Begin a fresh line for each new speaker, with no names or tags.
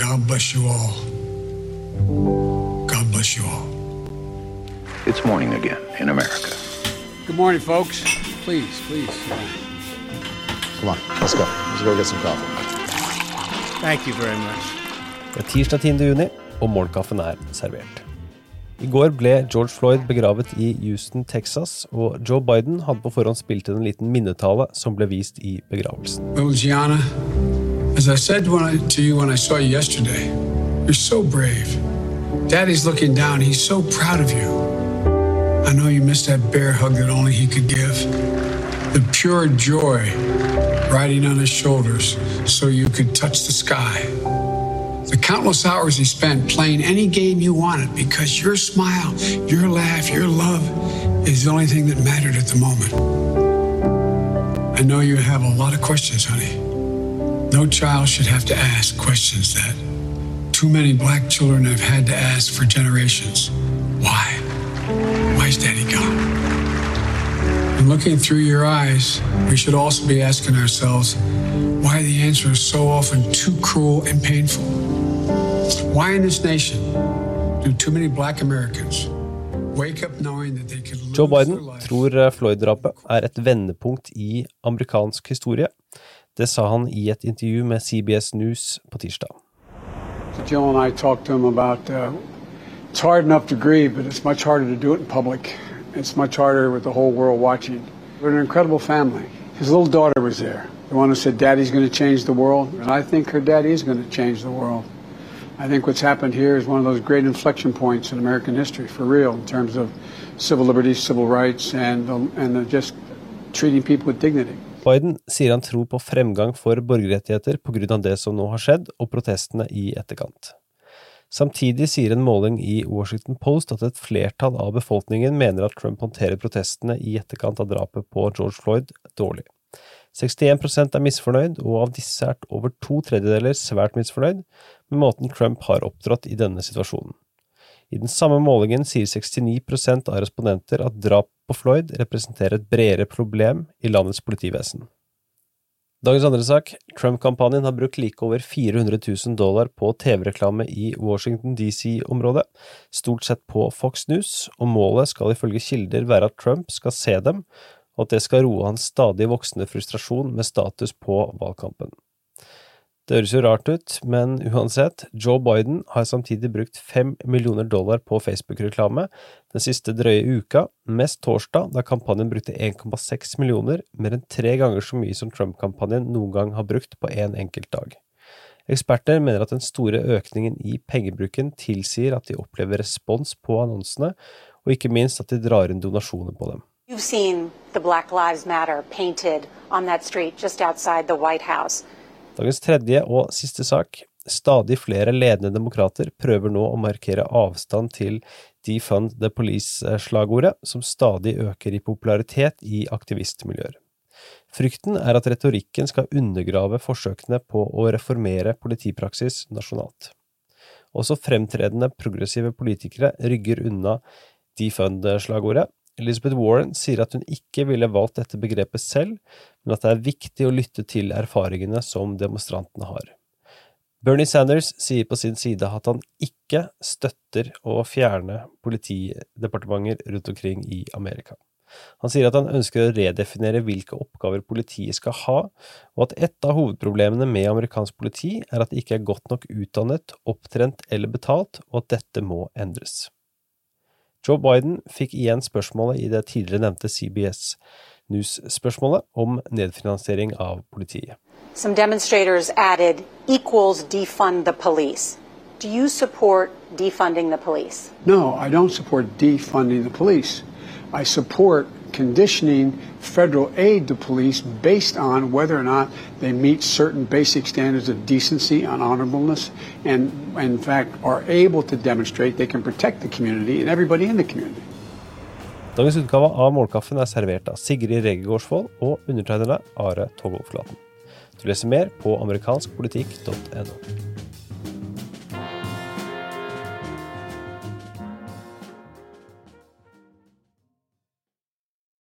God bless you all. God bless you all.
It's morning again in America.
Good morning, folks. Please, please.
Come on, let's go. Let's go get some coffee.
Thank you very much.
Det er tirsdag 10. juni, og morgenkaffen er servert. I går ble George Floyd begravet i Houston, Texas, og Joe Biden hadde på forhånd spilt inn en liten minnetale som ble vist i begravelsen.
Little Gianna, as I said I, to you when I saw you yesterday, you're so brave. Daddy's looking down. He's so proud of you. I know you missed that bear hug that only he could give. The pure joy riding on his shoulders so you could touch the sky. The countless hours he spent playing any game you wanted because your smile, your laugh, your love is the only thing that mattered at the moment. I know you have a lot of questions, honey. No child should have to ask questions that too many black children have had to ask for generations. Why? Why is daddy gone? And looking through your eyes, we should also be asking ourselves why the answer is so often too cruel and painful. Why in this nation do too many black Americans wake up knowing that they could lose
Joe Biden tror Floyd-drapet er et vendepunkt i amerikansk historie. Det sa han i et intervju med CBS News på tirsdag.
Jill and I talked to him about uh, it's hard enough to grieve, but it's much harder to do it in public. It's much harder with the whole world watching. We're an incredible family. His little daughter was there, the one who said, Daddy's going to change the world. And I think her daddy is going to change the world. I think what's happened here is one of those great inflection points in American history, for real, in terms of civil liberties, civil rights, and, and just treating people with dignity.
Biden sier han tror på fremgang for borgerrettigheter pga. det som nå har skjedd, og protestene i etterkant. Samtidig sier en måling i Washington Post at et flertall av befolkningen mener at Trump håndterer protestene i etterkant av drapet på George Floyd dårlig. 61% er misfornøyd, og av disse er over to tredjedeler svært misfornøyd med måten Trump har opptrådt i denne situasjonen. I den samme målingen sier 69% av respondenter at drap på Floyd representerer et bredere problem i landets politivesen. Dagens andre sak. Trump-kampanjen har brukt like over 400 000 dollar på TV-reklame i Washington DC-området, stort sett på Fox News, og målet skal ifølge kilder være at Trump skal se dem, og at det skal roe hans stadig voksende frustrasjon med status på valgkampen. Det høres jo rart ut, men uansett, Joe Biden har samtidig brukt fem millioner dollar på Facebook-reklame den siste drøye uka, mest torsdag, da kampanjen brukte 1,6 millioner, mer enn tre ganger så mye som Trump-kampanjen noen gang har brukt på én en enkelt dag. Eksperter mener at den store økningen i pengebruken tilsier at de opplever respons på annonsene, og ikke minst at de drar inn donasjoner på dem.
You've seen the Black Lives Matter painted on that street just outside the White House.
Dagens tredje og siste sak. Stadig flere ledende demokrater prøver nå å markere avstand til Defund the Police-slagordet, som stadig øker i popularitet i aktivistmiljøer. Frykten er at retorikken skal undergrave forsøkene på å reformere politipraksis nasjonalt. Også fremtredende progressive politikere rygger unna Defund-slagordet. Elizabeth Warren sier at hun ikke ville valgt dette begrepet selv, men at det er viktig å lytte til erfaringene som demonstrantene har. Bernie Sanders sier på sin side at han ikke støtter å fjerne politidepartementer rundt omkring i Amerika. Han sier at han ønsker å redefinere hvilke oppgaver politiet skal ha, og at et av hovedproblemene med amerikansk politi er at de ikke er godt nok utdannet, opptrent eller betalt, og at dette må endres. Joe Biden fikk igjen spørsmålet i det tidligere nevnte CBS News-spørsmålet om nedfinansiering av politiet.
Some demonstrators added equals defund the police. Do you support defunding the police?
No, I don't support defunding the police. I support conditioning federal aid to police based on whether or not they meet certain basic standards of decency and honorableness and, in fact, are able to demonstrate they can protect the community and everybody in the community.
Dagens utgave av Målkaffen er servert av Sigrid Rege Gårdsvold og undertegnede Are Togolflaten. Du leser mer på amerikanskpolitikk.no.